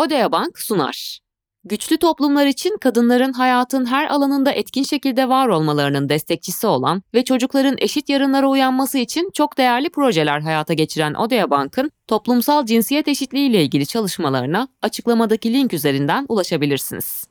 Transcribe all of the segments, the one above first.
Odea Bank sunar. Güçlü toplumlar için kadınların hayatın her alanında etkin şekilde var olmalarının destekçisi olan ve çocukların eşit yarınlara uyanması için çok değerli projeler hayata geçiren Odea Bank'ın toplumsal cinsiyet eşitliği ile ilgili çalışmalarına açıklamadaki link üzerinden ulaşabilirsiniz.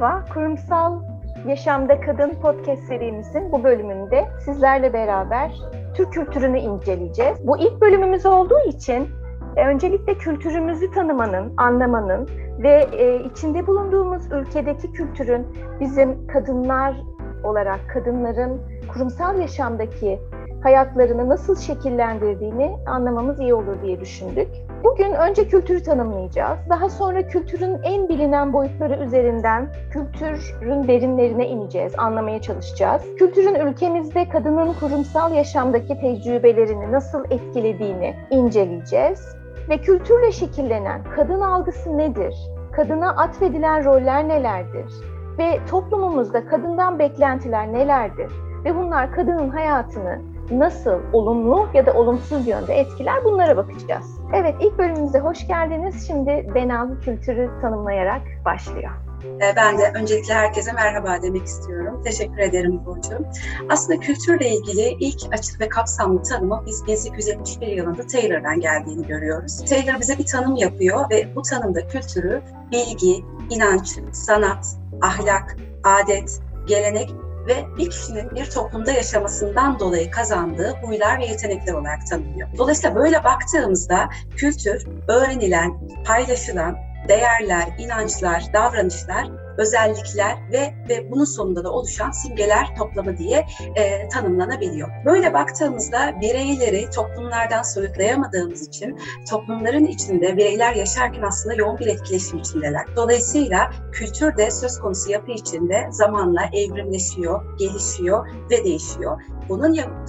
Merhaba, Kurumsal Yaşamda Kadın podcast serimizin bu bölümünde sizlerle beraber Türk kültürünü inceleyeceğiz. Bu ilk bölümümüz olduğu için e, öncelikle kültürümüzü tanımanın, anlamanın ve e, içinde bulunduğumuz ülkedeki kültürün bizim kadınlar olarak kadınların kurumsal yaşamdaki hayatlarını nasıl şekillendirdiğini anlamamız iyi olur diye düşündük. Bugün önce kültürü tanımlayacağız. Daha sonra kültürün en bilinen boyutları üzerinden kültürün derinlerine ineceğiz, anlamaya çalışacağız. Kültürün ülkemizde kadının kurumsal yaşamdaki tecrübelerini nasıl etkilediğini inceleyeceğiz. Ve kültürle şekillenen kadın algısı nedir? Kadına atfedilen roller nelerdir? Ve toplumumuzda kadından beklentiler nelerdir? Ve bunlar kadının hayatını nasıl olumlu ya da olumsuz yönde etkiler bunlara bakacağız. Evet ilk bölümümüze hoş geldiniz. Şimdi Benal kültürü tanımlayarak başlıyor. Ee, ben de öncelikle herkese merhaba demek istiyorum. Teşekkür ederim Burcu. Aslında kültürle ilgili ilk açık ve kapsamlı tanımı biz 1871 yılında Taylor'dan geldiğini görüyoruz. Taylor bize bir tanım yapıyor ve bu tanımda kültürü bilgi, inanç, sanat, ahlak, adet, gelenek ve bir kişinin bir toplumda yaşamasından dolayı kazandığı huylar ve yetenekler olarak tanımlıyor. Dolayısıyla böyle baktığımızda kültür öğrenilen, paylaşılan değerler, inançlar, davranışlar özellikler ve ve bunun sonunda da oluşan simgeler toplamı diye e, tanımlanabiliyor. Böyle baktığımızda bireyleri toplumlardan soyutlayamadığımız için toplumların içinde bireyler yaşarken aslında yoğun bir etkileşim içindeler. Dolayısıyla kültür de söz konusu yapı içinde zamanla evrimleşiyor, gelişiyor ve değişiyor. Bunun yanı,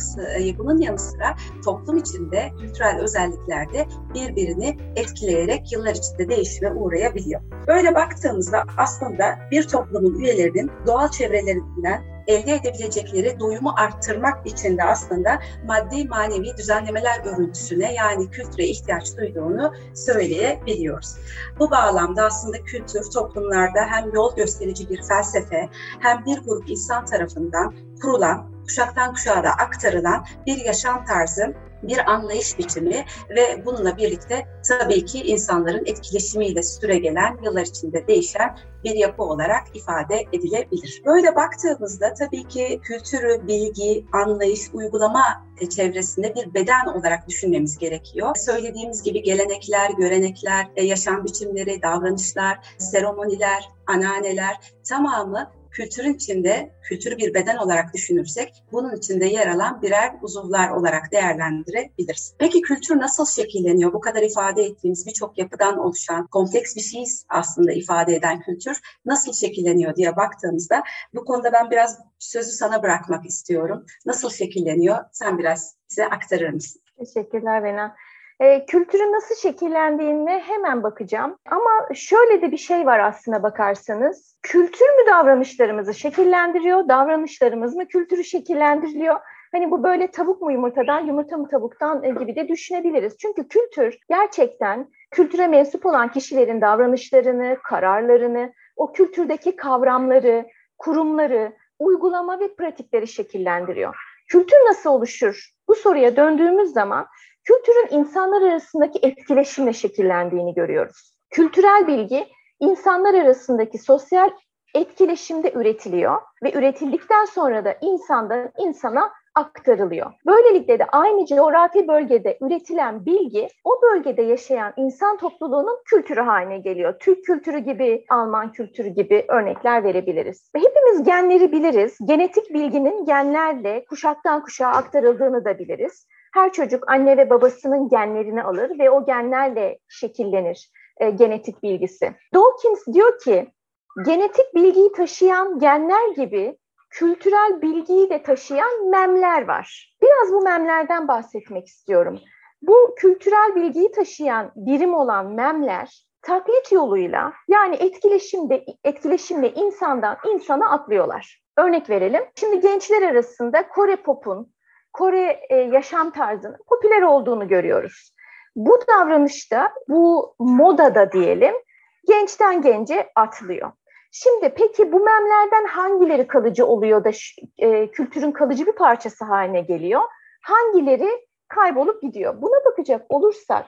bunun yanı sıra toplum içinde kültürel özellikler de birbirini etkileyerek yıllar içinde değişime uğrayabiliyor. Böyle baktığımızda aslında bir toplumun üyelerinin doğal çevrelerinden elde edebilecekleri doyumu arttırmak için de aslında maddi manevi düzenlemeler örüntüsüne yani kültüre ihtiyaç duyduğunu söyleyebiliyoruz. Bu bağlamda aslında kültür toplumlarda hem yol gösterici bir felsefe hem bir grup insan tarafından kurulan, kuşaktan kuşağa da aktarılan bir yaşam tarzı bir anlayış biçimi ve bununla birlikte tabii ki insanların etkileşimiyle süregelen, yıllar içinde değişen bir yapı olarak ifade edilebilir. Böyle baktığımızda tabii ki kültürü, bilgi, anlayış, uygulama çevresinde bir beden olarak düşünmemiz gerekiyor. Söylediğimiz gibi gelenekler, görenekler, yaşam biçimleri, davranışlar, seremoniler, ananeler tamamı kültürün içinde, kültürü bir beden olarak düşünürsek bunun içinde yer alan birer uzuvlar olarak değerlendirebiliriz. Peki kültür nasıl şekilleniyor? Bu kadar ifade ettiğimiz birçok yapıdan oluşan kompleks bir şey aslında ifade eden kültür nasıl şekilleniyor diye baktığımızda bu konuda ben biraz sözü sana bırakmak istiyorum. Nasıl şekilleniyor? Sen biraz bize aktarır mısın? Teşekkürler Bena. E, kültürün nasıl şekillendiğine hemen bakacağım. Ama şöyle de bir şey var aslına bakarsanız. Kültür mü davranışlarımızı şekillendiriyor, davranışlarımız mı kültürü şekillendiriliyor? Hani bu böyle tavuk mu yumurtadan, yumurta mı tavuktan gibi de düşünebiliriz. Çünkü kültür gerçekten kültüre mensup olan kişilerin davranışlarını, kararlarını, o kültürdeki kavramları, kurumları, uygulama ve pratikleri şekillendiriyor. Kültür nasıl oluşur? Bu soruya döndüğümüz zaman kültürün insanlar arasındaki etkileşimle şekillendiğini görüyoruz. Kültürel bilgi insanlar arasındaki sosyal etkileşimde üretiliyor ve üretildikten sonra da insandan insana aktarılıyor. Böylelikle de aynı coğrafi bölgede üretilen bilgi o bölgede yaşayan insan topluluğunun kültürü haline geliyor. Türk kültürü gibi, Alman kültürü gibi örnekler verebiliriz. Ve hepimiz genleri biliriz. Genetik bilginin genlerle kuşaktan kuşağa aktarıldığını da biliriz. Her çocuk anne ve babasının genlerini alır ve o genlerle şekillenir e, genetik bilgisi. Dawkins diyor ki, genetik bilgiyi taşıyan genler gibi kültürel bilgiyi de taşıyan memler var. Biraz bu memlerden bahsetmek istiyorum. Bu kültürel bilgiyi taşıyan birim olan memler taklit yoluyla yani etkileşimde etkileşimle insandan insana atlıyorlar. Örnek verelim. Şimdi gençler arasında Kore pop'un, Kore e, yaşam tarzının popüler olduğunu görüyoruz. Bu davranışta, bu modada diyelim, gençten gence atlıyor. Şimdi peki bu memlerden hangileri kalıcı oluyor da e, kültürün kalıcı bir parçası haline geliyor? Hangileri kaybolup gidiyor? Buna bakacak olursak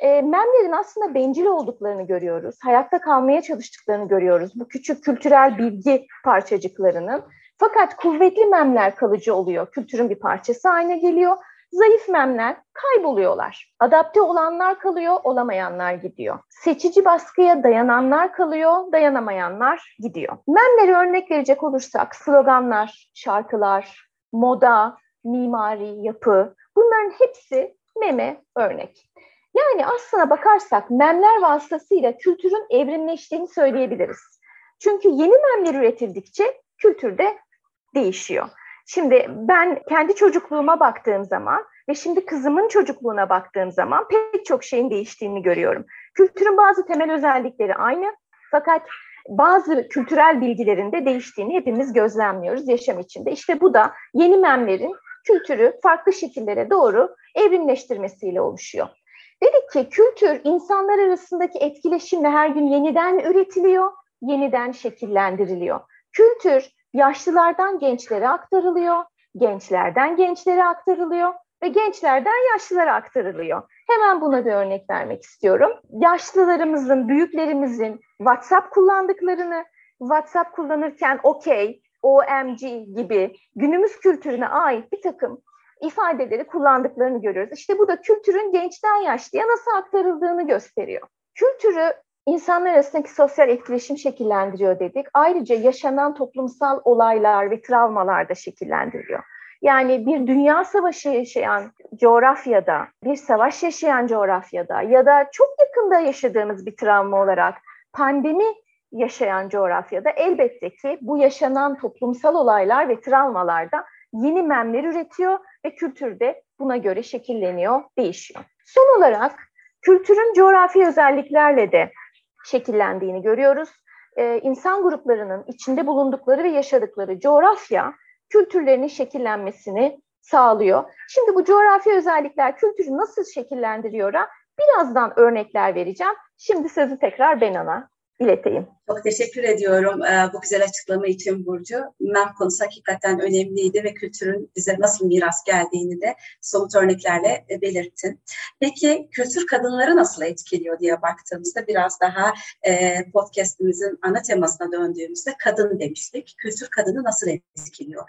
e, memlerin aslında bencil olduklarını görüyoruz. Hayatta kalmaya çalıştıklarını görüyoruz. Bu küçük kültürel bilgi parçacıklarının. Fakat kuvvetli memler kalıcı oluyor. Kültürün bir parçası haline geliyor. Zayıf memler kayboluyorlar. Adapte olanlar kalıyor, olamayanlar gidiyor. Seçici baskıya dayananlar kalıyor, dayanamayanlar gidiyor. Memlere örnek verecek olursak sloganlar, şarkılar, moda, mimari, yapı bunların hepsi meme örnek. Yani aslına bakarsak memler vasıtasıyla kültürün evrimleştiğini söyleyebiliriz. Çünkü yeni memler üretildikçe kültür de değişiyor. Şimdi ben kendi çocukluğuma baktığım zaman ve şimdi kızımın çocukluğuna baktığım zaman pek çok şeyin değiştiğini görüyorum. Kültürün bazı temel özellikleri aynı fakat bazı kültürel bilgilerin de değiştiğini hepimiz gözlemliyoruz yaşam içinde. İşte bu da yeni memlerin kültürü farklı şekillere doğru evrimleştirmesiyle oluşuyor. Dedik ki kültür insanlar arasındaki etkileşimle her gün yeniden üretiliyor, yeniden şekillendiriliyor. Kültür yaşlılardan gençlere aktarılıyor, gençlerden gençlere aktarılıyor ve gençlerden yaşlılara aktarılıyor. Hemen buna bir örnek vermek istiyorum. Yaşlılarımızın, büyüklerimizin WhatsApp kullandıklarını, WhatsApp kullanırken OK, OMG gibi günümüz kültürüne ait bir takım ifadeleri kullandıklarını görüyoruz. İşte bu da kültürün gençten yaşlıya nasıl aktarıldığını gösteriyor. Kültürü insanlar arasındaki sosyal etkileşim şekillendiriyor dedik. Ayrıca yaşanan toplumsal olaylar ve travmalar da şekillendiriyor. Yani bir dünya savaşı yaşayan coğrafyada, bir savaş yaşayan coğrafyada ya da çok yakında yaşadığımız bir travma olarak pandemi yaşayan coğrafyada elbette ki bu yaşanan toplumsal olaylar ve travmalarda yeni memler üretiyor ve kültür de buna göre şekilleniyor, değişiyor. Son olarak kültürün coğrafi özelliklerle de şekillendiğini görüyoruz. Ee, insan gruplarının içinde bulundukları ve yaşadıkları coğrafya kültürlerinin şekillenmesini sağlıyor. Şimdi bu coğrafi özellikler kültürü nasıl şekillendiriyor? Birazdan örnekler vereceğim. Şimdi sözü tekrar Benan'a ileteyim. Çok teşekkür ediyorum e, bu güzel açıklama için Burcu. MEM konusu hakikaten önemliydi ve kültürün bize nasıl miras geldiğini de somut örneklerle e, belirttin. Peki kültür kadınları nasıl etkiliyor diye baktığımızda biraz daha e, podcastimizin ana temasına döndüğümüzde kadın demiştik. Kültür kadını nasıl etkiliyor?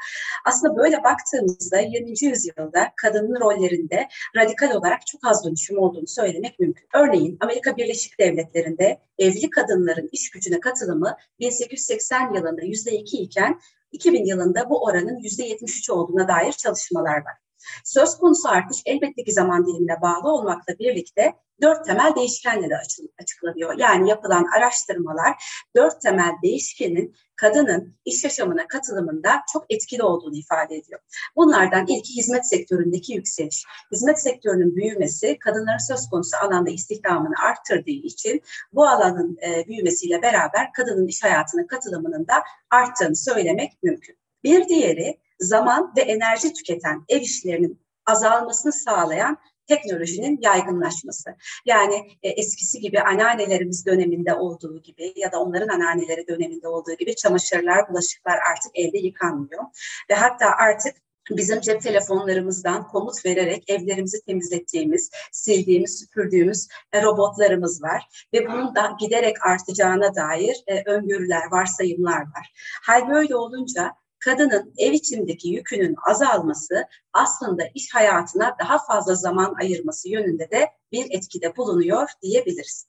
Aslında böyle baktığımızda 20. yüzyılda kadının rollerinde radikal olarak çok az dönüşüm olduğunu söylemek mümkün. Örneğin Amerika Birleşik Devletleri'nde evli kadınların iş gücüne katılımı 1880 yılında %2 iken 2000 yılında bu oranın %73 olduğuna dair çalışmalar var. Söz konusu artış elbette ki zaman dilimine bağlı olmakla birlikte dört temel değişkenle de açıklanıyor. Yani yapılan araştırmalar dört temel değişkenin kadının iş yaşamına katılımında çok etkili olduğunu ifade ediyor. Bunlardan ilki hizmet sektöründeki yükseliş. Hizmet sektörünün büyümesi kadınların söz konusu alanda istihdamını arttırdığı için bu alanın e, büyümesiyle beraber kadının iş hayatına katılımının da arttığını söylemek mümkün. Bir diğeri zaman ve enerji tüketen ev işlerinin azalmasını sağlayan teknolojinin yaygınlaşması. Yani e, eskisi gibi anneannelerimiz döneminde olduğu gibi ya da onların anneanneleri döneminde olduğu gibi çamaşırlar, bulaşıklar artık elde yıkanmıyor. Ve hatta artık bizim cep telefonlarımızdan komut vererek evlerimizi temizlettiğimiz, sildiğimiz, süpürdüğümüz e, robotlarımız var. Ve bunun da giderek artacağına dair e, öngörüler, varsayımlar var. Hal böyle olunca kadının ev içindeki yükünün azalması aslında iş hayatına daha fazla zaman ayırması yönünde de bir etkide bulunuyor diyebiliriz.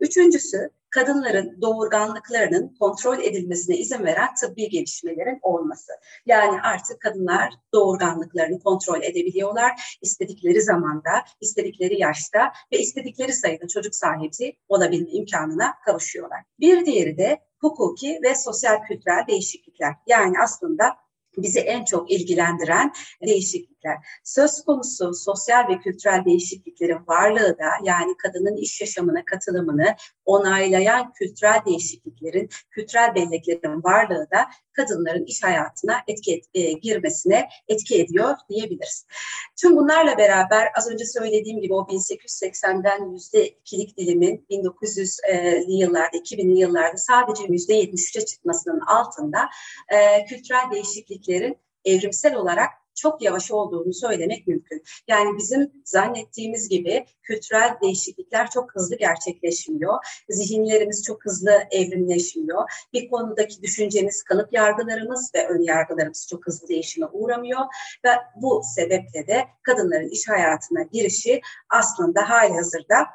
Üçüncüsü kadınların doğurganlıklarının kontrol edilmesine izin veren tıbbi gelişmelerin olması. Yani artık kadınlar doğurganlıklarını kontrol edebiliyorlar. istedikleri zamanda, istedikleri yaşta ve istedikleri sayıda çocuk sahibi olabilme imkanına kavuşuyorlar. Bir diğeri de hukuki ve sosyal kültürel değişiklikler. Yani aslında bizi en çok ilgilendiren değişiklikler değişiklikler. Söz konusu sosyal ve kültürel değişikliklerin varlığı da yani kadının iş yaşamına katılımını onaylayan kültürel değişikliklerin, kültürel belleklerin varlığı da kadınların iş hayatına etki et, e, girmesine etki ediyor diyebiliriz. Tüm bunlarla beraber az önce söylediğim gibi o 1880'den %2'lik dilimin 1900'li yıllarda, 2000'li yıllarda sadece %73'e çıkmasının altında e, kültürel değişikliklerin evrimsel olarak çok yavaş olduğunu söylemek mümkün. Yani bizim zannettiğimiz gibi kültürel değişiklikler çok hızlı gerçekleşmiyor. Zihinlerimiz çok hızlı evrimleşmiyor. Bir konudaki düşüncemiz, kalıp yargılarımız ve ön yargılarımız çok hızlı değişime uğramıyor. Ve bu sebeple de kadınların iş hayatına girişi aslında hali hazırda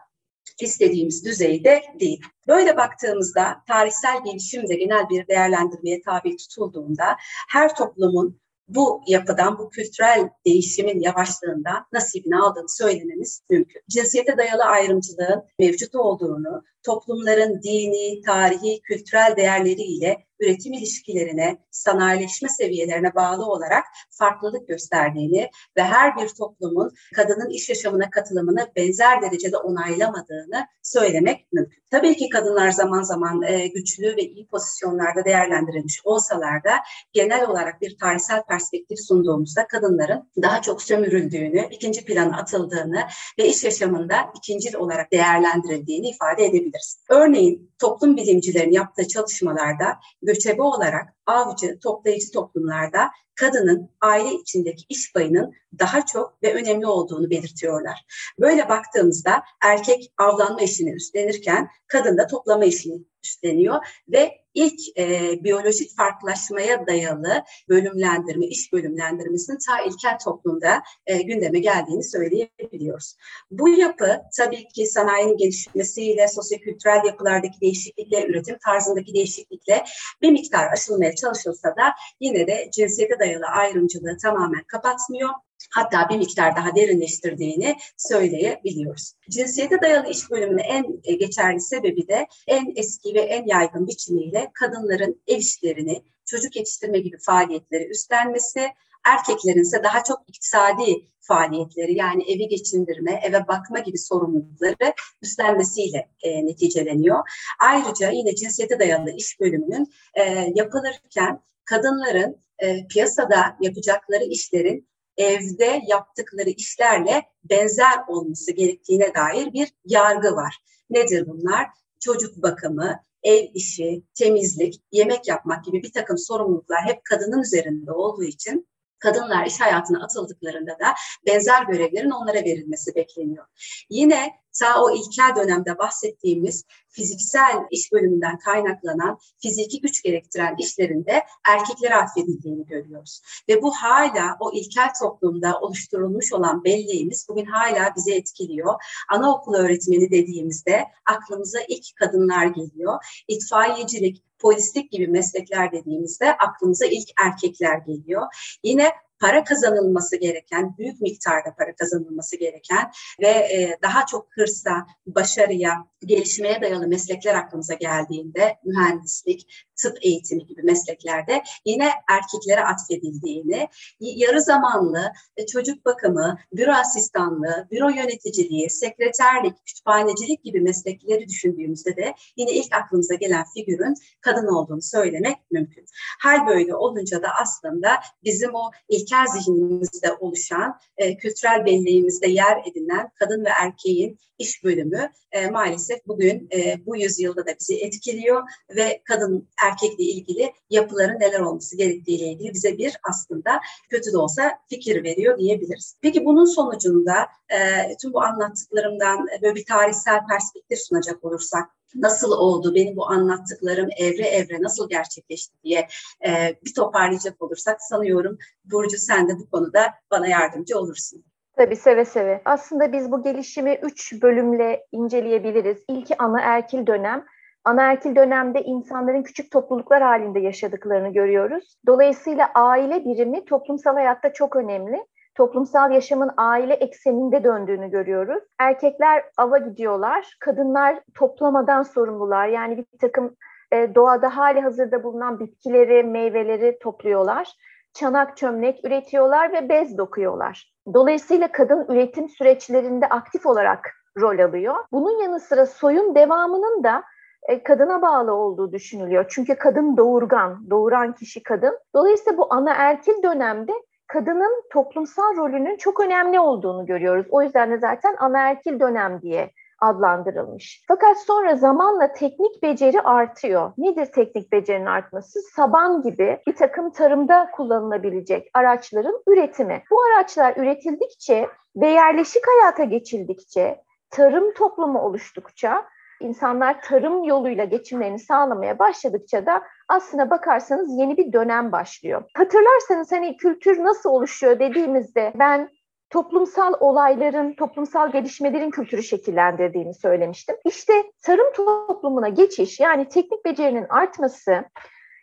istediğimiz düzeyde değil. Böyle baktığımızda tarihsel gelişim de genel bir değerlendirmeye tabi tutulduğunda her toplumun bu yapıdan, bu kültürel değişimin yavaşlığından nasibini aldığını söylememiz mümkün. Cinsiyete dayalı ayrımcılığın mevcut olduğunu, toplumların dini, tarihi, kültürel değerleriyle üretim ilişkilerine, sanayileşme seviyelerine bağlı olarak farklılık gösterdiğini ve her bir toplumun kadının iş yaşamına katılımını benzer derecede onaylamadığını söylemek mümkün. Tabii ki kadınlar zaman zaman e, güçlü ve iyi pozisyonlarda değerlendirilmiş olsalar da genel olarak bir tarihsel perspektif sunduğumuzda kadınların daha çok sömürüldüğünü, ikinci plana atıldığını ve iş yaşamında ikincil olarak değerlendirildiğini ifade edebiliriz. Örneğin toplum bilimcilerin yaptığı çalışmalarda göçebe olarak avcı, toplayıcı toplumlarda kadının aile içindeki iş payının daha çok ve önemli olduğunu belirtiyorlar. Böyle baktığımızda erkek avlanma işini üstlenirken kadın da toplama işini üstleniyor ve ilk e, biyolojik farklılaşmaya dayalı bölümlendirme, iş bölümlendirmesinin ta ilkel toplumda e, gündeme geldiğini söyleyebiliyoruz. Bu yapı tabii ki sanayinin gelişmesiyle, sosyokültürel yapılardaki değişiklikle, üretim tarzındaki değişiklikle bir miktar aşılmaya çalışılsa da yine de cinsiyete dayalı ayrımcılığı tamamen kapatmıyor hatta bir miktar daha derinleştirdiğini söyleyebiliyoruz. Cinsiyete dayalı iş bölümünün en e, geçerli sebebi de en eski ve en yaygın biçimiyle kadınların ev işlerini, çocuk yetiştirme gibi faaliyetleri üstlenmesi, erkeklerin ise daha çok iktisadi faaliyetleri yani evi geçindirme, eve bakma gibi sorumlulukları üstlenmesiyle e, neticeleniyor. Ayrıca yine cinsiyete dayalı iş bölümünün e, yapılırken kadınların e, piyasada yapacakları işlerin evde yaptıkları işlerle benzer olması gerektiğine dair bir yargı var. Nedir bunlar? Çocuk bakımı, ev işi, temizlik, yemek yapmak gibi bir takım sorumluluklar hep kadının üzerinde olduğu için kadınlar iş hayatına atıldıklarında da benzer görevlerin onlara verilmesi bekleniyor. Yine ta o ilkel dönemde bahsettiğimiz fiziksel iş bölümünden kaynaklanan fiziki güç gerektiren işlerinde erkeklere atfedildiğini görüyoruz. Ve bu hala o ilkel toplumda oluşturulmuş olan belleğimiz bugün hala bizi etkiliyor. Anaokulu öğretmeni dediğimizde aklımıza ilk kadınlar geliyor. İtfaiyecilik, polislik gibi meslekler dediğimizde aklımıza ilk erkekler geliyor. Yine para kazanılması gereken, büyük miktarda para kazanılması gereken ve e, daha çok hırsa, başarıya, gelişmeye dayalı meslekler aklımıza geldiğinde mühendislik, tıp eğitimi gibi mesleklerde yine erkeklere atfedildiğini, yarı zamanlı e, çocuk bakımı, büro asistanlığı, büro yöneticiliği, sekreterlik, kütüphanecilik gibi meslekleri düşündüğümüzde de yine ilk aklımıza gelen figürün kadın olduğunu söylemek mümkün. Hal böyle olunca da aslında bizim o ilkel zihnimizde oluşan, e, kültürel belleğimizde yer edinen kadın ve erkeğin iş bölümü e, maalesef bugün e, bu yüzyılda da bizi etkiliyor ve kadın erkekle ilgili yapıların neler olması gerektiğiyle ilgili bize bir aslında kötü de olsa fikir veriyor diyebiliriz. Peki bunun sonucunda e, tüm bu anlattıklarımdan böyle bir tarihsel perspektif sunacak olursak nasıl oldu, benim bu anlattıklarım evre evre nasıl gerçekleşti diye e, bir toparlayacak olursak sanıyorum Burcu sen de bu konuda bana yardımcı olursun. Tabii seve seve. Aslında biz bu gelişimi üç bölümle inceleyebiliriz. İlki anaerkil dönem. Anaerkil dönemde insanların küçük topluluklar halinde yaşadıklarını görüyoruz. Dolayısıyla aile birimi toplumsal hayatta çok önemli. Toplumsal yaşamın aile ekseninde döndüğünü görüyoruz. Erkekler ava gidiyorlar, kadınlar toplamadan sorumlular. Yani bir takım e, doğada hali hazırda bulunan bitkileri, meyveleri topluyorlar çanak çömlek üretiyorlar ve bez dokuyorlar. Dolayısıyla kadın üretim süreçlerinde aktif olarak rol alıyor. Bunun yanı sıra soyun devamının da e, kadına bağlı olduğu düşünülüyor. Çünkü kadın doğurgan, doğuran kişi kadın. Dolayısıyla bu ana erkil dönemde kadının toplumsal rolünün çok önemli olduğunu görüyoruz. O yüzden de zaten anaerkil dönem diye adlandırılmış. Fakat sonra zamanla teknik beceri artıyor. Nedir teknik becerinin artması? Saban gibi bir takım tarımda kullanılabilecek araçların üretimi. Bu araçlar üretildikçe ve yerleşik hayata geçildikçe, tarım toplumu oluştukça insanlar tarım yoluyla geçimlerini sağlamaya başladıkça da aslına bakarsanız yeni bir dönem başlıyor. Hatırlarsanız hani kültür nasıl oluşuyor dediğimizde ben toplumsal olayların, toplumsal gelişmelerin kültürü şekillendirdiğini söylemiştim. İşte tarım toplumuna geçiş yani teknik becerinin artması,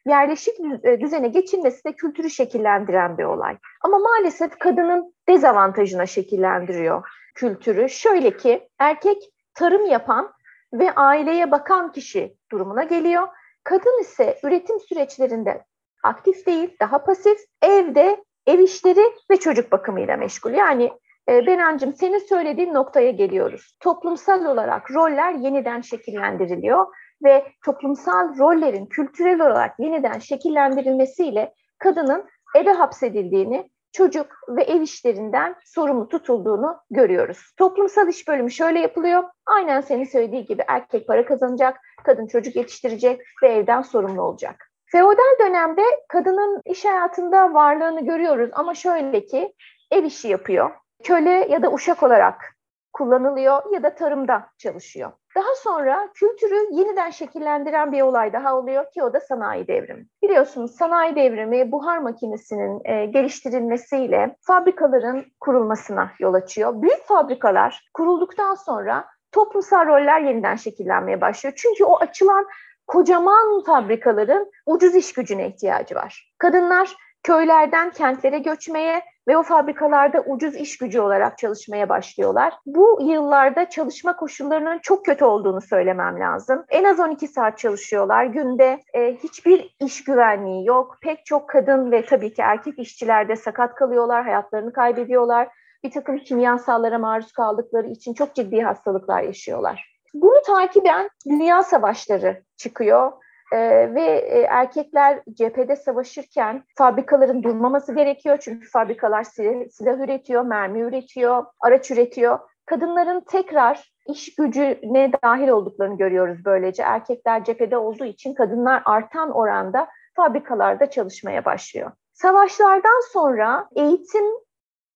yerleşik e, düzene geçilmesi de kültürü şekillendiren bir olay. Ama maalesef kadının dezavantajına şekillendiriyor kültürü. Şöyle ki erkek tarım yapan ve aileye bakan kişi durumuna geliyor. Kadın ise üretim süreçlerinde aktif değil, daha pasif, evde ev işleri ve çocuk bakımıyla meşgul. Yani e, Benancığım senin söylediğin noktaya geliyoruz. Toplumsal olarak roller yeniden şekillendiriliyor ve toplumsal rollerin kültürel olarak yeniden şekillendirilmesiyle kadının eve hapsedildiğini, çocuk ve ev işlerinden sorumlu tutulduğunu görüyoruz. Toplumsal iş bölümü şöyle yapılıyor. Aynen senin söylediği gibi erkek para kazanacak, kadın çocuk yetiştirecek ve evden sorumlu olacak. Feodal dönemde kadının iş hayatında varlığını görüyoruz ama şöyle ki ev işi yapıyor. Köle ya da uşak olarak kullanılıyor ya da tarımda çalışıyor. Daha sonra kültürü yeniden şekillendiren bir olay daha oluyor ki o da sanayi devrimi. Biliyorsunuz sanayi devrimi buhar makinesinin e, geliştirilmesiyle fabrikaların kurulmasına yol açıyor. Büyük fabrikalar kurulduktan sonra toplumsal roller yeniden şekillenmeye başlıyor. Çünkü o açılan kocaman fabrikaların ucuz iş gücüne ihtiyacı var. Kadınlar köylerden kentlere göçmeye ve o fabrikalarda ucuz iş gücü olarak çalışmaya başlıyorlar. Bu yıllarda çalışma koşullarının çok kötü olduğunu söylemem lazım. En az 12 saat çalışıyorlar. Günde e, hiçbir iş güvenliği yok. Pek çok kadın ve tabii ki erkek işçiler de sakat kalıyorlar, hayatlarını kaybediyorlar. Bir takım kimyasallara maruz kaldıkları için çok ciddi hastalıklar yaşıyorlar. Bunu takiben dünya savaşları çıkıyor. Ee, ve e, erkekler cephede savaşırken fabrikaların durmaması gerekiyor. Çünkü fabrikalar silah, silah üretiyor, mermi üretiyor, araç üretiyor. Kadınların tekrar iş gücüne dahil olduklarını görüyoruz böylece. Erkekler cephede olduğu için kadınlar artan oranda fabrikalarda çalışmaya başlıyor. Savaşlardan sonra eğitim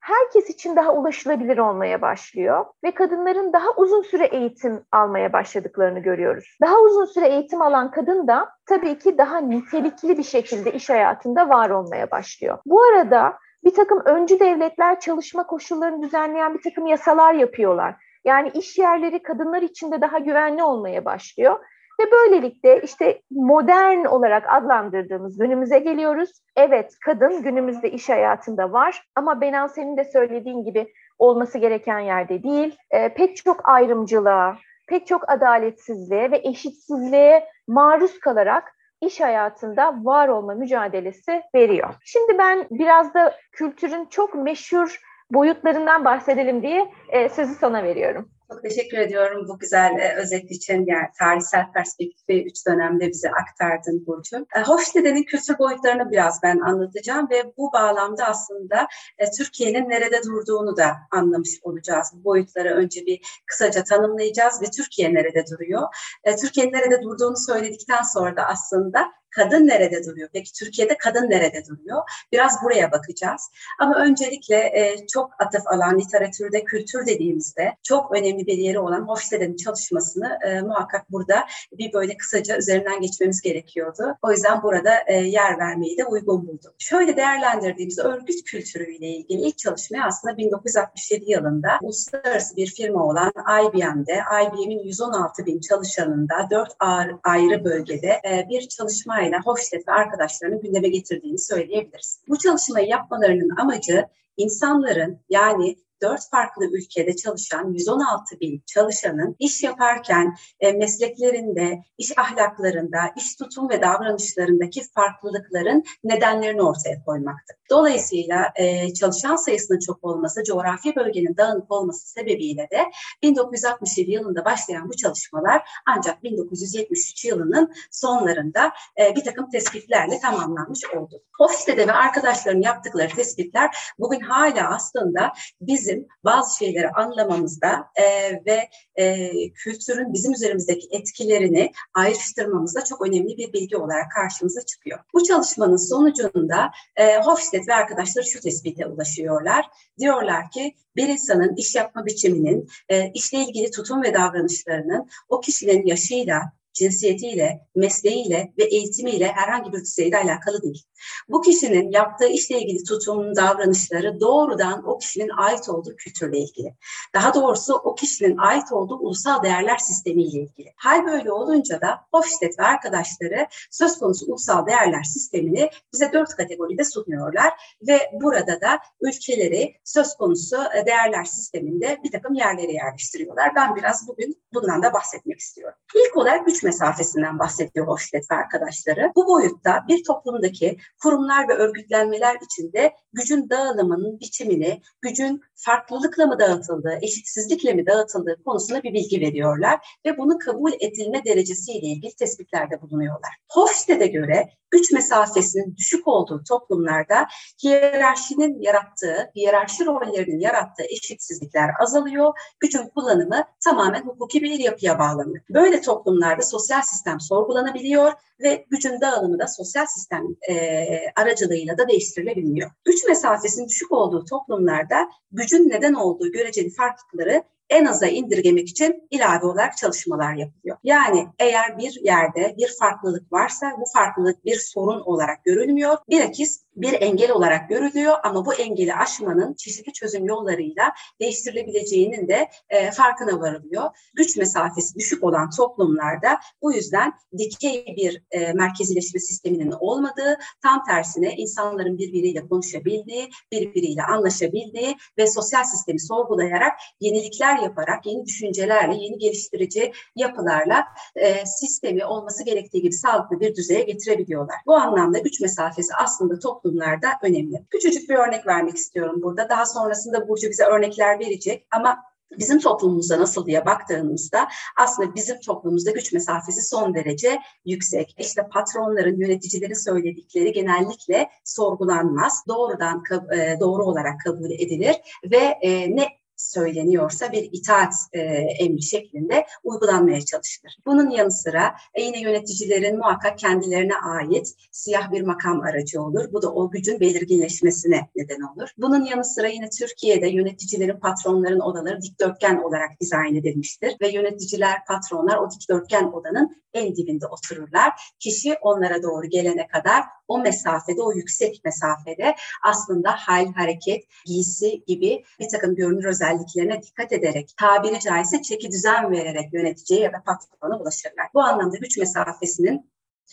herkes için daha ulaşılabilir olmaya başlıyor ve kadınların daha uzun süre eğitim almaya başladıklarını görüyoruz. Daha uzun süre eğitim alan kadın da tabii ki daha nitelikli bir şekilde iş hayatında var olmaya başlıyor. Bu arada bir takım öncü devletler çalışma koşullarını düzenleyen bir takım yasalar yapıyorlar. Yani iş yerleri kadınlar için de daha güvenli olmaya başlıyor ve böylelikle işte modern olarak adlandırdığımız günümüze geliyoruz. Evet kadın günümüzde iş hayatında var ama Benan senin de söylediğin gibi olması gereken yerde değil. E, pek çok ayrımcılığa, pek çok adaletsizliğe ve eşitsizliğe maruz kalarak iş hayatında var olma mücadelesi veriyor. Şimdi ben biraz da kültürün çok meşhur boyutlarından bahsedelim diye e, sözü sana veriyorum. Çok teşekkür ediyorum bu güzel e, özet için yani tarihsel perspektifi üç dönemde bize aktardın Burcu. E, Hofstede'nin kültür boyutlarını biraz ben anlatacağım ve bu bağlamda aslında e, Türkiye'nin nerede durduğunu da anlamış olacağız. Bu boyutları önce bir kısaca tanımlayacağız ve Türkiye nerede duruyor? E, Türkiye'nin nerede durduğunu söyledikten sonra da aslında kadın nerede duruyor? Peki Türkiye'de kadın nerede duruyor? Biraz buraya bakacağız. Ama öncelikle e, çok atıf alan literatürde kültür dediğimizde çok önemli bir yeri olan Hofstede'nin çalışmasını e, muhakkak burada bir böyle kısaca üzerinden geçmemiz gerekiyordu. O yüzden burada e, yer vermeyi de uygun buldum. Şöyle değerlendirdiğimiz örgüt kültürüyle ilgili ilk çalışmayı aslında 1967 yılında uluslararası bir firma olan IBM'de, IBM'in 116 bin çalışanında dört ayrı bölgede e, bir çalışma çalışmayla Hofstede ve arkadaşlarını gündeme getirdiğini söyleyebiliriz. Bu çalışmayı yapmalarının amacı insanların yani dört farklı ülkede çalışan 116 bin çalışanın iş yaparken e, mesleklerinde, iş ahlaklarında, iş tutum ve davranışlarındaki farklılıkların nedenlerini ortaya koymaktır. Dolayısıyla e, çalışan sayısının çok olması, coğrafi bölgenin dağınık olması sebebiyle de 1967 yılında başlayan bu çalışmalar ancak 1973 yılının sonlarında e, bir takım tespitlerle tamamlanmış oldu. Hofstede ve arkadaşlarının yaptıkları tespitler bugün hala aslında bizim bazı şeyleri anlamamızda e, ve e, kültürün bizim üzerimizdeki etkilerini ayrıştırmamızda çok önemli bir bilgi olarak karşımıza çıkıyor. Bu çalışmanın sonucunda e, Hofstede ve arkadaşları şu tespite ulaşıyorlar. Diyorlar ki bir insanın iş yapma biçiminin, e, işle ilgili tutum ve davranışlarının o kişinin yaşıyla, cinsiyetiyle, mesleğiyle ve eğitimiyle herhangi bir düzeyde alakalı değil. Bu kişinin yaptığı işle ilgili tutum, davranışları doğrudan o kişinin ait olduğu kültürle ilgili. Daha doğrusu o kişinin ait olduğu ulusal değerler sistemiyle ilgili. Hal böyle olunca da Hofstede ve arkadaşları söz konusu ulusal değerler sistemini bize dört kategoride sunuyorlar ve burada da ülkeleri söz konusu değerler sisteminde bir takım yerlere yerleştiriyorlar. Ben biraz bugün bundan da bahsetmek istiyorum. İlk olarak güç mesafesinden bahsediyor Hofstede ve arkadaşları. Bu boyutta bir toplumdaki kurumlar ve örgütlenmeler içinde gücün dağılımının biçimini, gücün farklılıkla mı dağıtıldığı, eşitsizlikle mi dağıtıldığı konusunda bir bilgi veriyorlar ve bunu kabul edilme derecesiyle ilgili tespitlerde bulunuyorlar. Hofstede'e göre güç mesafesinin düşük olduğu toplumlarda hiyerarşinin yarattığı, hiyerarşi rollerinin yarattığı eşitsizlikler azalıyor, gücün kullanımı tamamen hukuki bir yapıya bağlanıyor. Böyle toplumlarda sosyal sistem sorgulanabiliyor ve gücün dağılımı da sosyal sistem e, aracılığıyla da değiştirilebiliyor. Güç mesafesinin düşük olduğu toplumlarda gücün neden olduğu göreceli farklılıkları en aza indirgemek için ilave olarak çalışmalar yapılıyor. Yani eğer bir yerde bir farklılık varsa bu farklılık bir sorun olarak görülmüyor. Bilakis bir engel olarak görülüyor ama bu engeli aşmanın çeşitli çözüm yollarıyla değiştirilebileceğinin de e, farkına varılıyor. Güç mesafesi düşük olan toplumlarda bu yüzden dikey bir e, merkezileşme sisteminin olmadığı, tam tersine insanların birbiriyle konuşabildiği, birbiriyle anlaşabildiği ve sosyal sistemi sorgulayarak yenilikler yaparak, yeni düşüncelerle, yeni geliştirici yapılarla e, sistemi olması gerektiği gibi sağlıklı bir düzeye getirebiliyorlar. Bu anlamda güç mesafesi aslında toplumlarda önemli. Küçücük bir örnek vermek istiyorum burada. Daha sonrasında Burcu bize örnekler verecek ama bizim toplumumuzda nasıl diye baktığımızda aslında bizim toplumumuzda güç mesafesi son derece yüksek. İşte patronların, yöneticilerin söyledikleri genellikle sorgulanmaz. Doğrudan doğru olarak kabul edilir ve ne söyleniyorsa bir itaat e, emri şeklinde uygulanmaya çalışılır. Bunun yanı sıra e, yine yöneticilerin muhakkak kendilerine ait siyah bir makam aracı olur. Bu da o gücün belirginleşmesine neden olur. Bunun yanı sıra yine Türkiye'de yöneticilerin, patronların odaları dikdörtgen olarak dizayn edilmiştir ve yöneticiler, patronlar o dikdörtgen odanın en dibinde otururlar. Kişi onlara doğru gelene kadar o mesafede, o yüksek mesafede aslında hal, hareket, giysi gibi bir takım görünür özelliklerine dikkat ederek, tabiri caizse çeki düzen vererek yöneticiye ya da patrona ulaşırlar. Bu anlamda güç mesafesinin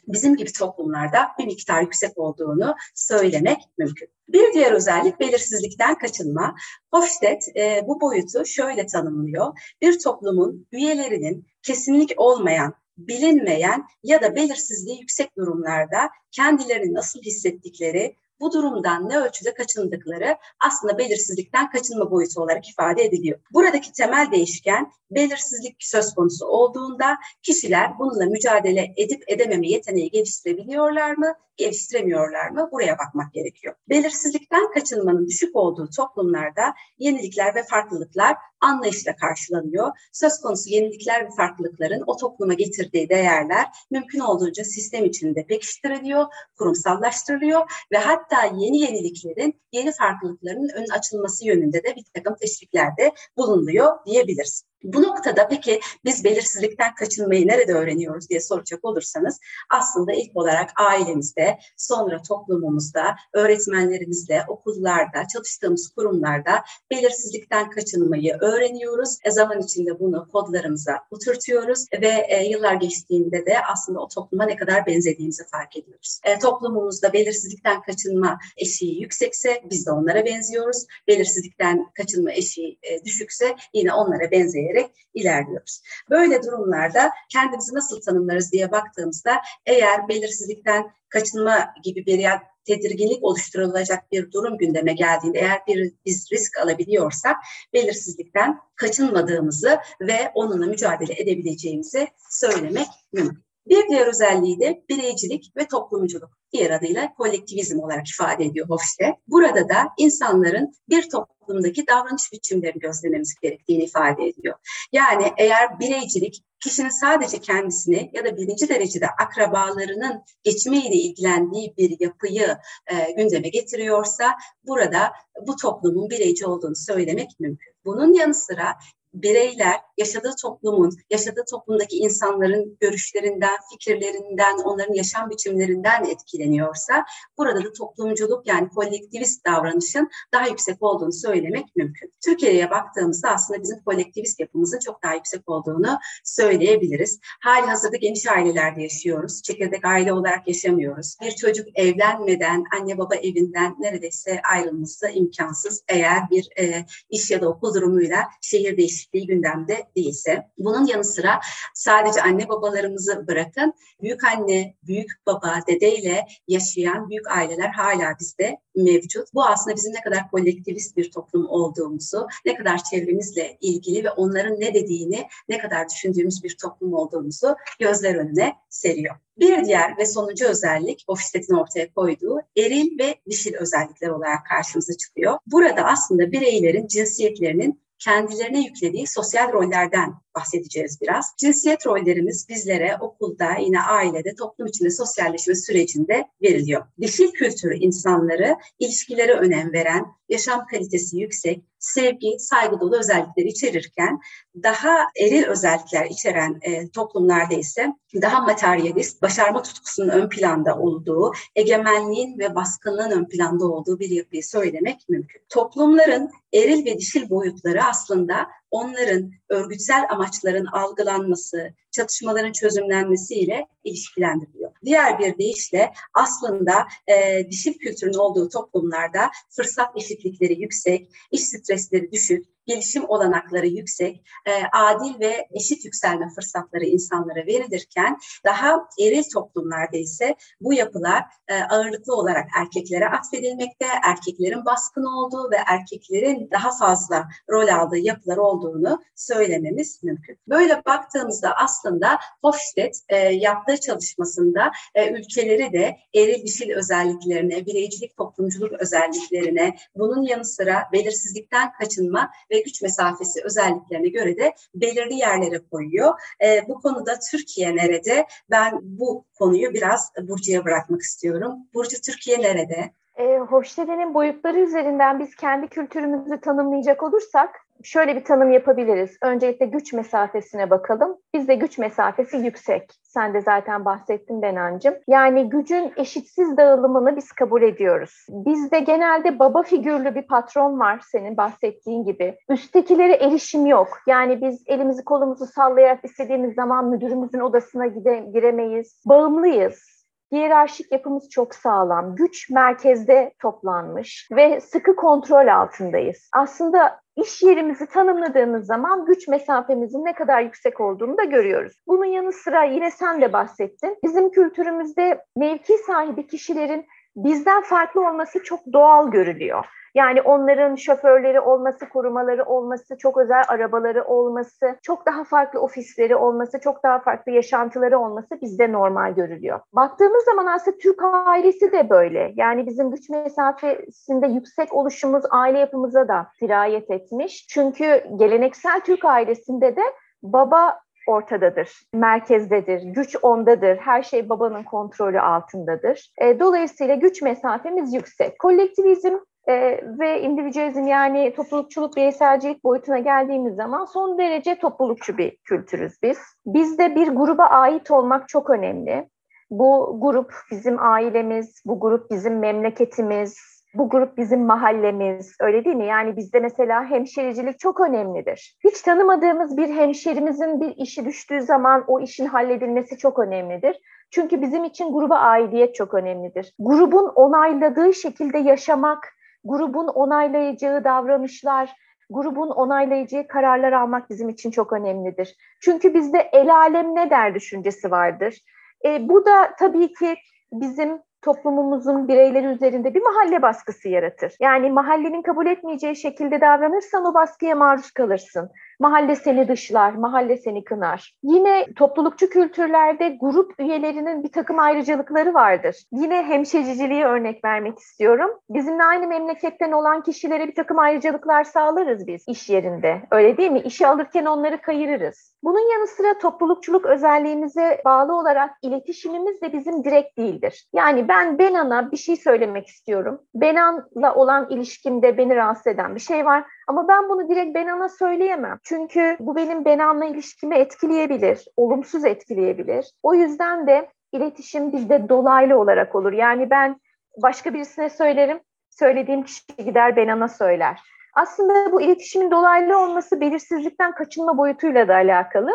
bizim gibi toplumlarda bir miktar yüksek olduğunu söylemek mümkün. Bir diğer özellik belirsizlikten kaçınma. Hofstede e, bu boyutu şöyle tanımlıyor. Bir toplumun üyelerinin kesinlik olmayan bilinmeyen ya da belirsizliği yüksek durumlarda kendilerini nasıl hissettikleri, bu durumdan ne ölçüde kaçındıkları aslında belirsizlikten kaçınma boyutu olarak ifade ediliyor. Buradaki temel değişken belirsizlik söz konusu olduğunda kişiler bununla mücadele edip edememe yeteneği geliştirebiliyorlar mı, geliştiremiyorlar mı? Buraya bakmak gerekiyor. Belirsizlikten kaçınmanın düşük olduğu toplumlarda yenilikler ve farklılıklar anlayışla karşılanıyor. Söz konusu yenilikler ve farklılıkların o topluma getirdiği değerler mümkün olduğunca sistem içinde pekiştiriliyor, kurumsallaştırılıyor ve hatta yeni yeniliklerin, yeni farklılıkların ön açılması yönünde de bir takım teşviklerde bulunuyor diyebiliriz. Bu noktada peki biz belirsizlikten kaçınmayı nerede öğreniyoruz diye soracak olursanız aslında ilk olarak ailemizde, sonra toplumumuzda, öğretmenlerimizle, okullarda, çalıştığımız kurumlarda belirsizlikten kaçınmayı öğreniyoruz. E, zaman içinde bunu kodlarımıza oturtuyoruz ve e, yıllar geçtiğinde de aslında o topluma ne kadar benzediğimizi fark ediyoruz. E, toplumumuzda belirsizlikten kaçınma eşiği yüksekse biz de onlara benziyoruz. Belirsizlikten kaçınma eşiği e, düşükse yine onlara benzeyerek ilerliyoruz. Böyle durumlarda kendimizi nasıl tanımlarız diye baktığımızda eğer belirsizlikten kaçınma gibi bir tedirginlik oluşturulacak bir durum gündeme geldiğinde eğer bir biz risk alabiliyorsak belirsizlikten kaçınmadığımızı ve onunla mücadele edebileceğimizi söylemek mümkün. Bir diğer özelliği de bireycilik ve toplumculuk. Diğer adıyla kolektivizm olarak ifade ediyor Hofstede. Burada da insanların bir toplumdaki davranış biçimlerini gözlememiz gerektiğini ifade ediyor. Yani eğer bireycilik kişinin sadece kendisini ya da birinci derecede akrabalarının geçimiyle ilgilendiği bir yapıyı e, gündeme getiriyorsa burada bu toplumun bireyci olduğunu söylemek mümkün. Bunun yanı sıra bireyler yaşadığı toplumun, yaşadığı toplumdaki insanların görüşlerinden, fikirlerinden, onların yaşam biçimlerinden etkileniyorsa burada da toplumculuk yani kolektivist davranışın daha yüksek olduğunu söylemek mümkün. Türkiye'ye baktığımızda aslında bizim kolektivist yapımızın çok daha yüksek olduğunu söyleyebiliriz. Hali hazırda geniş ailelerde yaşıyoruz. Çekirdek aile olarak yaşamıyoruz. Bir çocuk evlenmeden anne baba evinden neredeyse ayrılması imkansız eğer bir e, iş ya da okul durumuyla şehir değişikliği gündemde değilse. Bunun yanı sıra sadece anne babalarımızı bırakın büyük anne, büyük baba, dedeyle yaşayan büyük aileler hala bizde mevcut. Bu aslında bizim ne kadar kolektivist bir toplum olduğumuzu, ne kadar çevremizle ilgili ve onların ne dediğini ne kadar düşündüğümüz bir toplum olduğumuzu gözler önüne seriyor. Bir diğer ve sonuncu özellik Hofstede'in ortaya koyduğu eril ve dişil özellikler olarak karşımıza çıkıyor. Burada aslında bireylerin cinsiyetlerinin kendilerine yüklediği sosyal rollerden bahsedeceğiz biraz. Cinsiyet rollerimiz bizlere okulda, yine ailede, toplum içinde sosyalleşme sürecinde veriliyor. Dişil kültürü insanları ilişkilere önem veren, yaşam kalitesi yüksek, sevgi, saygı dolu özellikleri içerirken daha eril özellikler içeren e, toplumlarda ise daha materyalist, başarma tutkusunun ön planda olduğu, egemenliğin ve baskınlığın ön planda olduğu bir yapıyı söylemek mümkün. Toplumların eril ve dişil boyutları aslında onların örgütsel amaçların algılanması, çatışmaların çözümlenmesiyle ilişkilendiriliyor. Diğer bir deyişle aslında e, dişil kültürün olduğu toplumlarda fırsat eşitlikleri yüksek, iş stresleri düşük, gelişim olanakları yüksek, e, adil ve eşit yükselme fırsatları insanlara verilirken daha eril toplumlarda ise bu yapılar e, ağırlıklı olarak erkeklere atfedilmekte, erkeklerin baskın olduğu ve erkeklerin daha fazla rol aldığı yapılar olduğunu söylememiz mümkün. Böyle baktığımızda aslında Hofstede yaptığı çalışmasında e, ülkeleri de eril dişil özelliklerine, bireycilik toplumculuk özelliklerine, bunun yanı sıra belirsizlikten kaçınma ve güç mesafesi özelliklerine göre de belirli yerlere koyuyor. E, bu konuda Türkiye nerede? Ben bu konuyu biraz Burcu'ya bırakmak istiyorum. Burcu Türkiye nerede? E, Hofstede'nin boyutları üzerinden biz kendi kültürümüzü tanımlayacak olursak şöyle bir tanım yapabiliriz. Öncelikle güç mesafesine bakalım. Bizde güç mesafesi yüksek. Sen de zaten bahsettin Benancım. Yani gücün eşitsiz dağılımını biz kabul ediyoruz. Bizde genelde baba figürlü bir patron var senin bahsettiğin gibi. Üsttekilere erişim yok. Yani biz elimizi kolumuzu sallayarak istediğimiz zaman müdürümüzün odasına gide, giremeyiz. Bağımlıyız. Hiyerarşik yapımız çok sağlam. Güç merkezde toplanmış ve sıkı kontrol altındayız. Aslında iş yerimizi tanımladığımız zaman güç mesafemizin ne kadar yüksek olduğunu da görüyoruz. Bunun yanı sıra yine sen de bahsettin. Bizim kültürümüzde mevki sahibi kişilerin bizden farklı olması çok doğal görülüyor. Yani onların şoförleri olması, korumaları olması, çok özel arabaları olması, çok daha farklı ofisleri olması, çok daha farklı yaşantıları olması bizde normal görülüyor. Baktığımız zaman aslında Türk ailesi de böyle. Yani bizim güç mesafesinde yüksek oluşumuz aile yapımıza da sirayet etmiş. Çünkü geleneksel Türk ailesinde de baba ortadadır, merkezdedir, güç ondadır, her şey babanın kontrolü altındadır. E, dolayısıyla güç mesafemiz yüksek. Kolektivizm e, ve individualizm yani toplulukçuluk, bireyselcilik boyutuna geldiğimiz zaman son derece toplulukçu bir kültürüz biz. Bizde bir gruba ait olmak çok önemli. Bu grup bizim ailemiz, bu grup bizim memleketimiz, bu grup bizim mahallemiz, öyle değil mi? Yani bizde mesela hemşericilik çok önemlidir. Hiç tanımadığımız bir hemşerimizin bir işi düştüğü zaman o işin halledilmesi çok önemlidir. Çünkü bizim için gruba aidiyet çok önemlidir. Grubun onayladığı şekilde yaşamak, grubun onaylayacağı davranışlar, grubun onaylayacağı kararlar almak bizim için çok önemlidir. Çünkü bizde el alem ne der düşüncesi vardır. E, bu da tabii ki bizim toplumumuzun bireyleri üzerinde bir mahalle baskısı yaratır. Yani mahallenin kabul etmeyeceği şekilde davranırsan o baskıya maruz kalırsın. Mahalle seni dışlar, mahalle seni kınar. Yine toplulukçu kültürlerde grup üyelerinin bir takım ayrıcalıkları vardır. Yine hemşericiliği örnek vermek istiyorum. Bizimle aynı memleketten olan kişilere bir takım ayrıcalıklar sağlarız biz iş yerinde. Öyle değil mi? İşe alırken onları kayırırız. Bunun yanı sıra toplulukçuluk özelliğimize bağlı olarak iletişimimiz de bizim direkt değildir. Yani ben Benan'a bir şey söylemek istiyorum. Benan'la olan ilişkimde beni rahatsız eden bir şey var. Ama ben bunu direkt Benan'a söyleyemem. Çünkü bu benim Benan'la ilişkimi etkileyebilir, olumsuz etkileyebilir. O yüzden de iletişim bizde dolaylı olarak olur. Yani ben başka birisine söylerim, söylediğim kişi gider Benan'a söyler. Aslında bu iletişimin dolaylı olması belirsizlikten kaçınma boyutuyla da alakalı.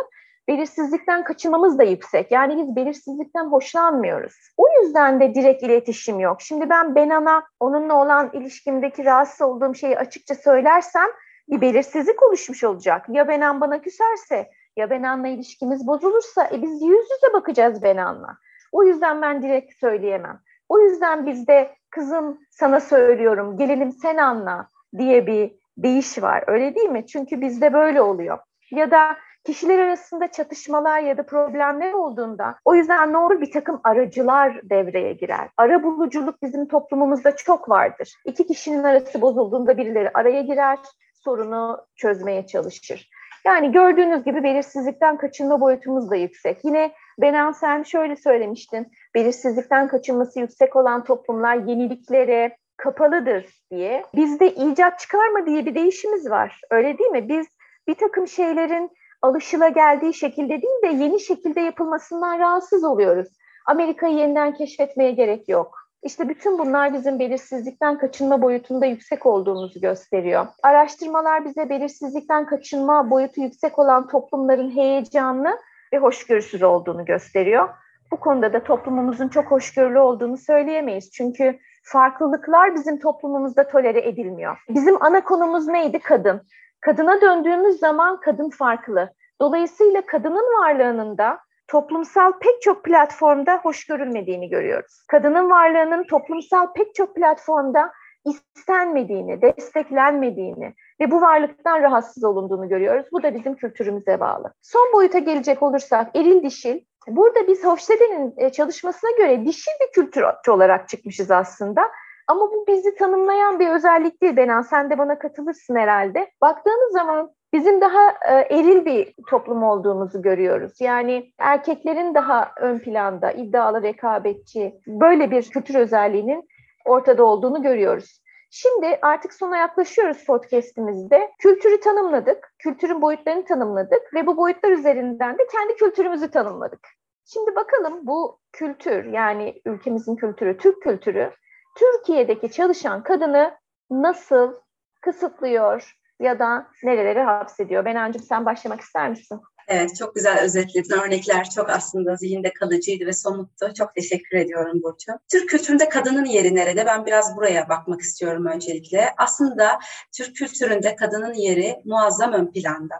Belirsizlikten kaçınmamız da yüksek. Yani biz belirsizlikten hoşlanmıyoruz. O yüzden de direkt iletişim yok. Şimdi ben Benan'a onunla olan ilişkimdeki rahatsız olduğum şeyi açıkça söylersem bir belirsizlik oluşmuş olacak. Ya Benan bana küserse, ya Benan'la ilişkimiz bozulursa e biz yüz yüze bakacağız Benan'la. O yüzden ben direkt söyleyemem. O yüzden bizde kızım sana söylüyorum, gelelim sen anla diye bir değiş var. Öyle değil mi? Çünkü bizde böyle oluyor. Ya da kişiler arasında çatışmalar ya da problemler olduğunda o yüzden ne olur bir takım aracılar devreye girer. Ara buluculuk bizim toplumumuzda çok vardır. İki kişinin arası bozulduğunda birileri araya girer, sorunu çözmeye çalışır. Yani gördüğünüz gibi belirsizlikten kaçınma boyutumuz da yüksek. Yine Benan sen şöyle söylemiştin, belirsizlikten kaçınması yüksek olan toplumlar yeniliklere, kapalıdır diye. Bizde icat çıkarma diye bir değişimiz var. Öyle değil mi? Biz bir takım şeylerin alışıla geldiği şekilde değil de yeni şekilde yapılmasından rahatsız oluyoruz. Amerika'yı yeniden keşfetmeye gerek yok. İşte bütün bunlar bizim belirsizlikten kaçınma boyutunda yüksek olduğumuzu gösteriyor. Araştırmalar bize belirsizlikten kaçınma boyutu yüksek olan toplumların heyecanlı ve hoşgörüsüz olduğunu gösteriyor. Bu konuda da toplumumuzun çok hoşgörülü olduğunu söyleyemeyiz. Çünkü farklılıklar bizim toplumumuzda tolere edilmiyor. Bizim ana konumuz neydi? Kadın. Kadına döndüğümüz zaman kadın farklı. Dolayısıyla kadının varlığının da toplumsal pek çok platformda hoş görülmediğini görüyoruz. Kadının varlığının toplumsal pek çok platformda istenmediğini, desteklenmediğini ve bu varlıktan rahatsız olunduğunu görüyoruz. Bu da bizim kültürümüze bağlı. Son boyuta gelecek olursak eril dişil. Burada biz Hofstede'nin e, çalışmasına göre dişil bir kültür olarak çıkmışız aslında. Ama bu bizi tanımlayan bir özellik değil Benan. Sen de bana katılırsın herhalde. Baktığınız zaman bizim daha e, eril bir toplum olduğumuzu görüyoruz. Yani erkeklerin daha ön planda, iddialı, rekabetçi, böyle bir kültür özelliğinin ortada olduğunu görüyoruz. Şimdi artık sona yaklaşıyoruz podcast'imizde. Kültürü tanımladık, kültürün boyutlarını tanımladık ve bu boyutlar üzerinden de kendi kültürümüzü tanımladık. Şimdi bakalım bu kültür yani ülkemizin kültürü, Türk kültürü Türkiye'deki çalışan kadını nasıl kısıtlıyor ya da nerelere hapsediyor? Benancığım sen başlamak ister misin? Evet, çok güzel özetledin. Örnekler çok aslında zihinde kalıcıydı ve somuttu. Çok teşekkür ediyorum Burcu. Türk kültüründe kadının yeri nerede? Ben biraz buraya bakmak istiyorum öncelikle. Aslında Türk kültüründe kadının yeri muazzam ön planda.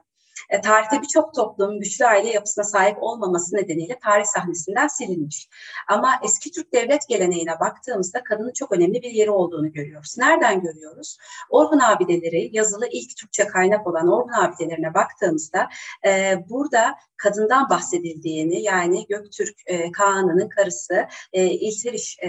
E, tarihte birçok toplum güçlü aile yapısına sahip olmaması nedeniyle tarih sahnesinden silinmiş. Ama eski Türk devlet geleneğine baktığımızda kadının çok önemli bir yeri olduğunu görüyoruz. Nereden görüyoruz? Orhun abideleri, yazılı ilk Türkçe kaynak olan Orhun abidelerine baktığımızda e, burada kadından bahsedildiğini yani Göktürk e, Kağan'ının karısı e, İlteriş e,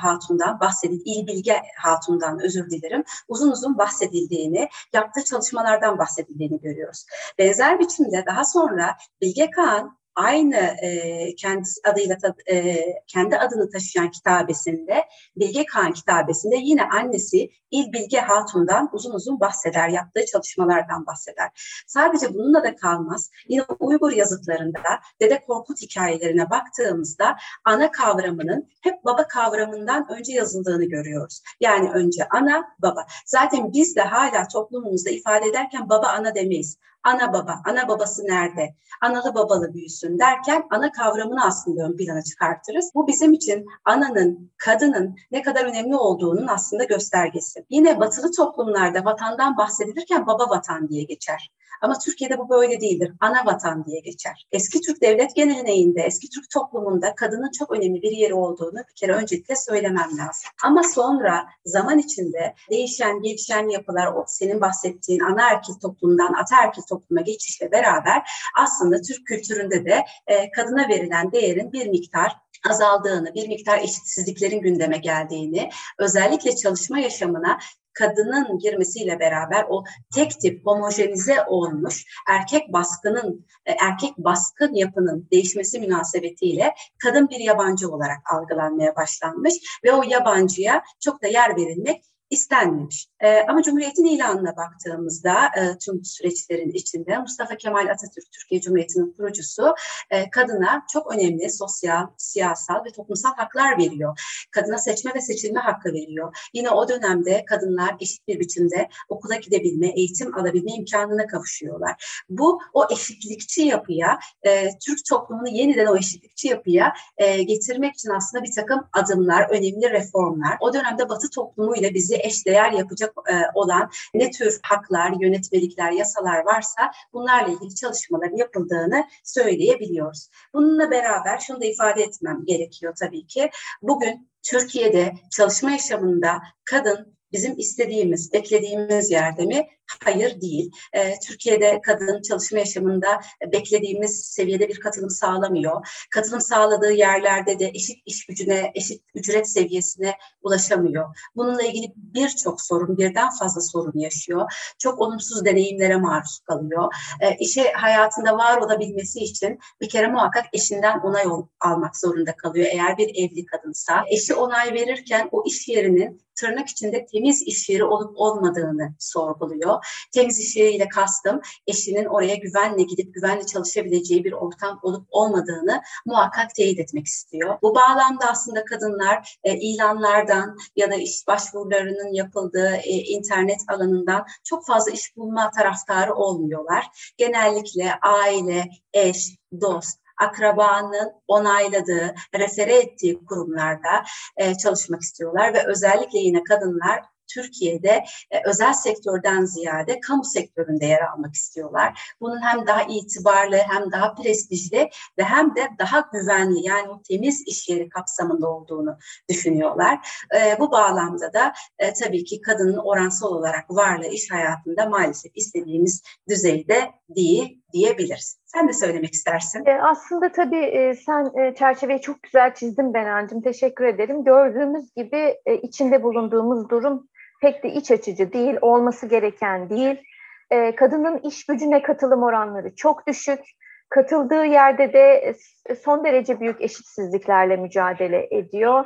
Hatun'dan bahsedildi, İlbilge Hatun'dan özür dilerim uzun uzun bahsedildiğini, yaptığı çalışmalardan bahsedildiğini görüyoruz. Benzer biçimde daha sonra Bilge Kağan aynı e, kendi adıyla e, kendi adını taşıyan kitabesinde Bilge Kağan kitabesinde yine annesi İl Bilge Hatun'dan uzun uzun bahseder, yaptığı çalışmalardan bahseder. Sadece bununla da kalmaz. Yine Uygur yazıtlarında Dede Korkut hikayelerine baktığımızda ana kavramının hep baba kavramından önce yazıldığını görüyoruz. Yani önce ana, baba. Zaten biz de hala toplumumuzda ifade ederken baba ana demeyiz ana baba, ana babası nerede, analı babalı büyüsün derken ana kavramını aslında ön plana çıkartırız. Bu bizim için ananın, kadının ne kadar önemli olduğunun aslında göstergesi. Yine batılı toplumlarda vatandan bahsedilirken baba vatan diye geçer. Ama Türkiye'de bu böyle değildir. Ana vatan diye geçer. Eski Türk devlet geleneğinde, eski Türk toplumunda kadının çok önemli bir yeri olduğunu bir kere öncelikle söylemem lazım. Ama sonra zaman içinde değişen, gelişen yapılar, o senin bahsettiğin ana erkil toplumdan ataerkil topluma geçişle beraber aslında Türk kültüründe de e, kadına verilen değerin bir miktar azaldığını, bir miktar eşitsizliklerin gündeme geldiğini, özellikle çalışma yaşamına kadının girmesiyle beraber o tek tip homojenize olmuş erkek baskının e, erkek baskın yapının değişmesi münasebetiyle kadın bir yabancı olarak algılanmaya başlanmış ve o yabancıya çok da yer verilmek istenmemiş. E, ama Cumhuriyet'in ilanına baktığımızda e, tüm bu süreçlerin içinde Mustafa Kemal Atatürk, Türkiye Cumhuriyeti'nin kurucusu e, kadına çok önemli sosyal, siyasal ve toplumsal haklar veriyor. Kadına seçme ve seçilme hakkı veriyor. Yine o dönemde kadınlar eşit bir biçimde okula gidebilme, eğitim alabilme imkanına kavuşuyorlar. Bu o eşitlikçi yapıya, e, Türk toplumunu yeniden o eşitlikçi yapıya e, getirmek için aslında bir takım adımlar, önemli reformlar. O dönemde Batı toplumuyla bizi eşdeğer yapacak e, olan ne tür haklar, yönetmelikler, yasalar varsa bunlarla ilgili çalışmaların yapıldığını söyleyebiliyoruz. Bununla beraber şunu da ifade etmem gerekiyor tabii ki. Bugün Türkiye'de çalışma yaşamında kadın bizim istediğimiz, beklediğimiz yerde mi? Hayır değil. E, Türkiye'de kadın çalışma yaşamında beklediğimiz seviyede bir katılım sağlamıyor. Katılım sağladığı yerlerde de eşit iş gücüne, eşit ücret seviyesine ulaşamıyor. Bununla ilgili birçok sorun, birden fazla sorun yaşıyor. Çok olumsuz deneyimlere maruz kalıyor. E, işe hayatında var olabilmesi için bir kere muhakkak eşinden onay almak zorunda kalıyor. Eğer bir evli kadınsa eşi onay verirken o iş yerinin tırnak içinde temiz iş yeri olup olmadığını sorguluyor. Temiz iş yeriyle kastım eşinin oraya güvenle gidip güvenle çalışabileceği bir ortam olup olmadığını muhakkak teyit etmek istiyor. Bu bağlamda aslında kadınlar e, ilanlardan ya da iş başvurularının yapıldığı e, internet alanından çok fazla iş bulma taraftarı olmuyorlar. Genellikle aile, eş, dost, akrabanın onayladığı, refere ettiği kurumlarda e, çalışmak istiyorlar ve özellikle yine kadınlar Türkiye'de e, özel sektörden ziyade kamu sektöründe yer almak istiyorlar. Bunun hem daha itibarlı hem daha prestijli ve hem de daha güvenli yani o temiz iş yeri kapsamında olduğunu düşünüyorlar. E, bu bağlamda da e, tabii ki kadının oransal olarak varlığı iş hayatında maalesef istediğimiz düzeyde değil diyebiliriz. Sen de söylemek istersin. E, aslında tabii e, sen e, çerçeveyi çok güzel çizdin Benancığım. Teşekkür ederim. Gördüğümüz gibi e, içinde bulunduğumuz durum pek de iç açıcı değil, olması gereken değil. E, kadının iş gücüne katılım oranları çok düşük. Katıldığı yerde de e, son derece büyük eşitsizliklerle mücadele ediyor.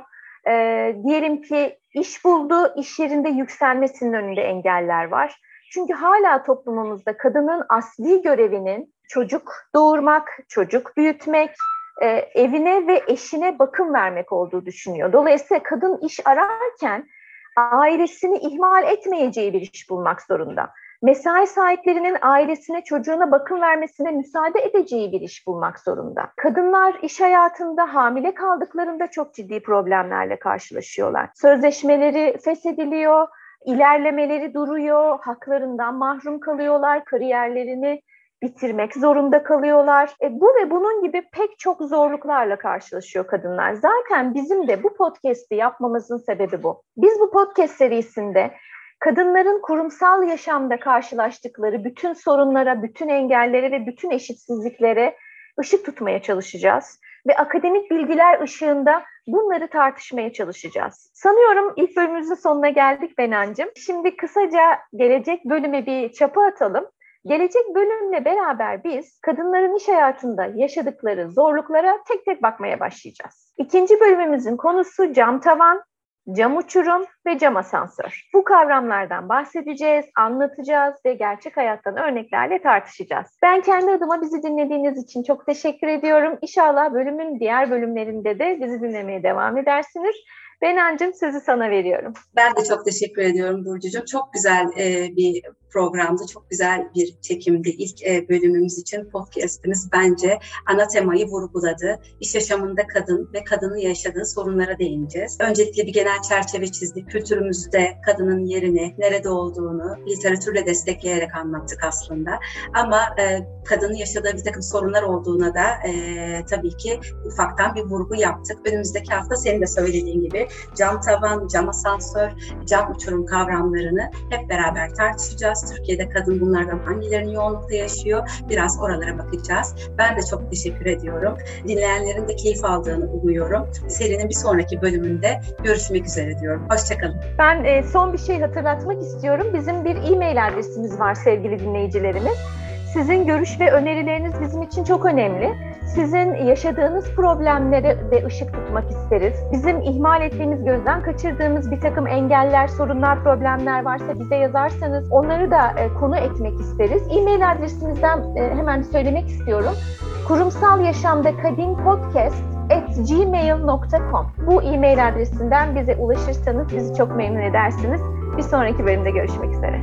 E, diyelim ki iş buldu, iş yerinde yükselmesinin önünde engeller var. Çünkü hala toplumumuzda kadının asli görevinin çocuk doğurmak, çocuk büyütmek, e, evine ve eşine bakım vermek olduğu düşünüyor. Dolayısıyla kadın iş ararken ailesini ihmal etmeyeceği bir iş bulmak zorunda. Mesai sahiplerinin ailesine, çocuğuna bakım vermesine müsaade edeceği bir iş bulmak zorunda. Kadınlar iş hayatında hamile kaldıklarında çok ciddi problemlerle karşılaşıyorlar. Sözleşmeleri feshediliyor, ilerlemeleri duruyor, haklarından mahrum kalıyorlar, kariyerlerini bitirmek zorunda kalıyorlar. E, bu ve bunun gibi pek çok zorluklarla karşılaşıyor kadınlar. Zaten bizim de bu podcast'i yapmamızın sebebi bu. Biz bu podcast serisinde kadınların kurumsal yaşamda karşılaştıkları bütün sorunlara, bütün engellere ve bütün eşitsizliklere ışık tutmaya çalışacağız. Ve akademik bilgiler ışığında bunları tartışmaya çalışacağız. Sanıyorum ilk bölümümüzün sonuna geldik Benancığım. Şimdi kısaca gelecek bölüme bir çapa atalım Gelecek bölümle beraber biz kadınların iş hayatında yaşadıkları zorluklara tek tek bakmaya başlayacağız. İkinci bölümümüzün konusu cam tavan, cam uçurum ve cam asansör. Bu kavramlardan bahsedeceğiz, anlatacağız ve gerçek hayattan örneklerle tartışacağız. Ben kendi adıma bizi dinlediğiniz için çok teşekkür ediyorum. İnşallah bölümün diğer bölümlerinde de bizi dinlemeye devam edersiniz. Benancığım sözü sana veriyorum. Ben de çok teşekkür ediyorum Burcucuğum. Çok güzel e, bir programdı, çok güzel bir çekimdi. İlk e, bölümümüz için podcastimiz bence ana temayı vurguladı. İş yaşamında kadın ve kadının yaşadığı sorunlara değineceğiz. Öncelikle bir genel çerçeve çizdik. Kültürümüzde kadının yerini, nerede olduğunu literatürle destekleyerek anlattık aslında. Ama e, kadının yaşadığı bir takım sorunlar olduğuna da e, tabii ki ufaktan bir vurgu yaptık. Önümüzdeki hafta senin de söylediğin gibi cam tavan, cam asansör, cam uçurum kavramlarını hep beraber tartışacağız. Türkiye'de kadın bunlardan hangilerini yoğunlukla yaşıyor? Biraz oralara bakacağız. Ben de çok teşekkür ediyorum. Dinleyenlerin de keyif aldığını umuyorum. Serinin bir sonraki bölümünde görüşmek üzere diyorum. Hoşçakalın. Ben e, son bir şey hatırlatmak istiyorum. Bizim bir e-mail adresimiz var sevgili dinleyicilerimiz. Sizin görüş ve önerileriniz bizim için çok önemli. Sizin yaşadığınız problemlere de ışık tutmak isteriz. Bizim ihmal ettiğimiz, gözden kaçırdığımız bir takım engeller, sorunlar, problemler varsa bize yazarsanız onları da e, konu etmek isteriz. E-mail adresimizden e, hemen söylemek istiyorum. Kurumsal Yaşamda Kadın Podcast gmail.com Bu e-mail adresinden bize ulaşırsanız bizi çok memnun edersiniz. Bir sonraki bölümde görüşmek üzere.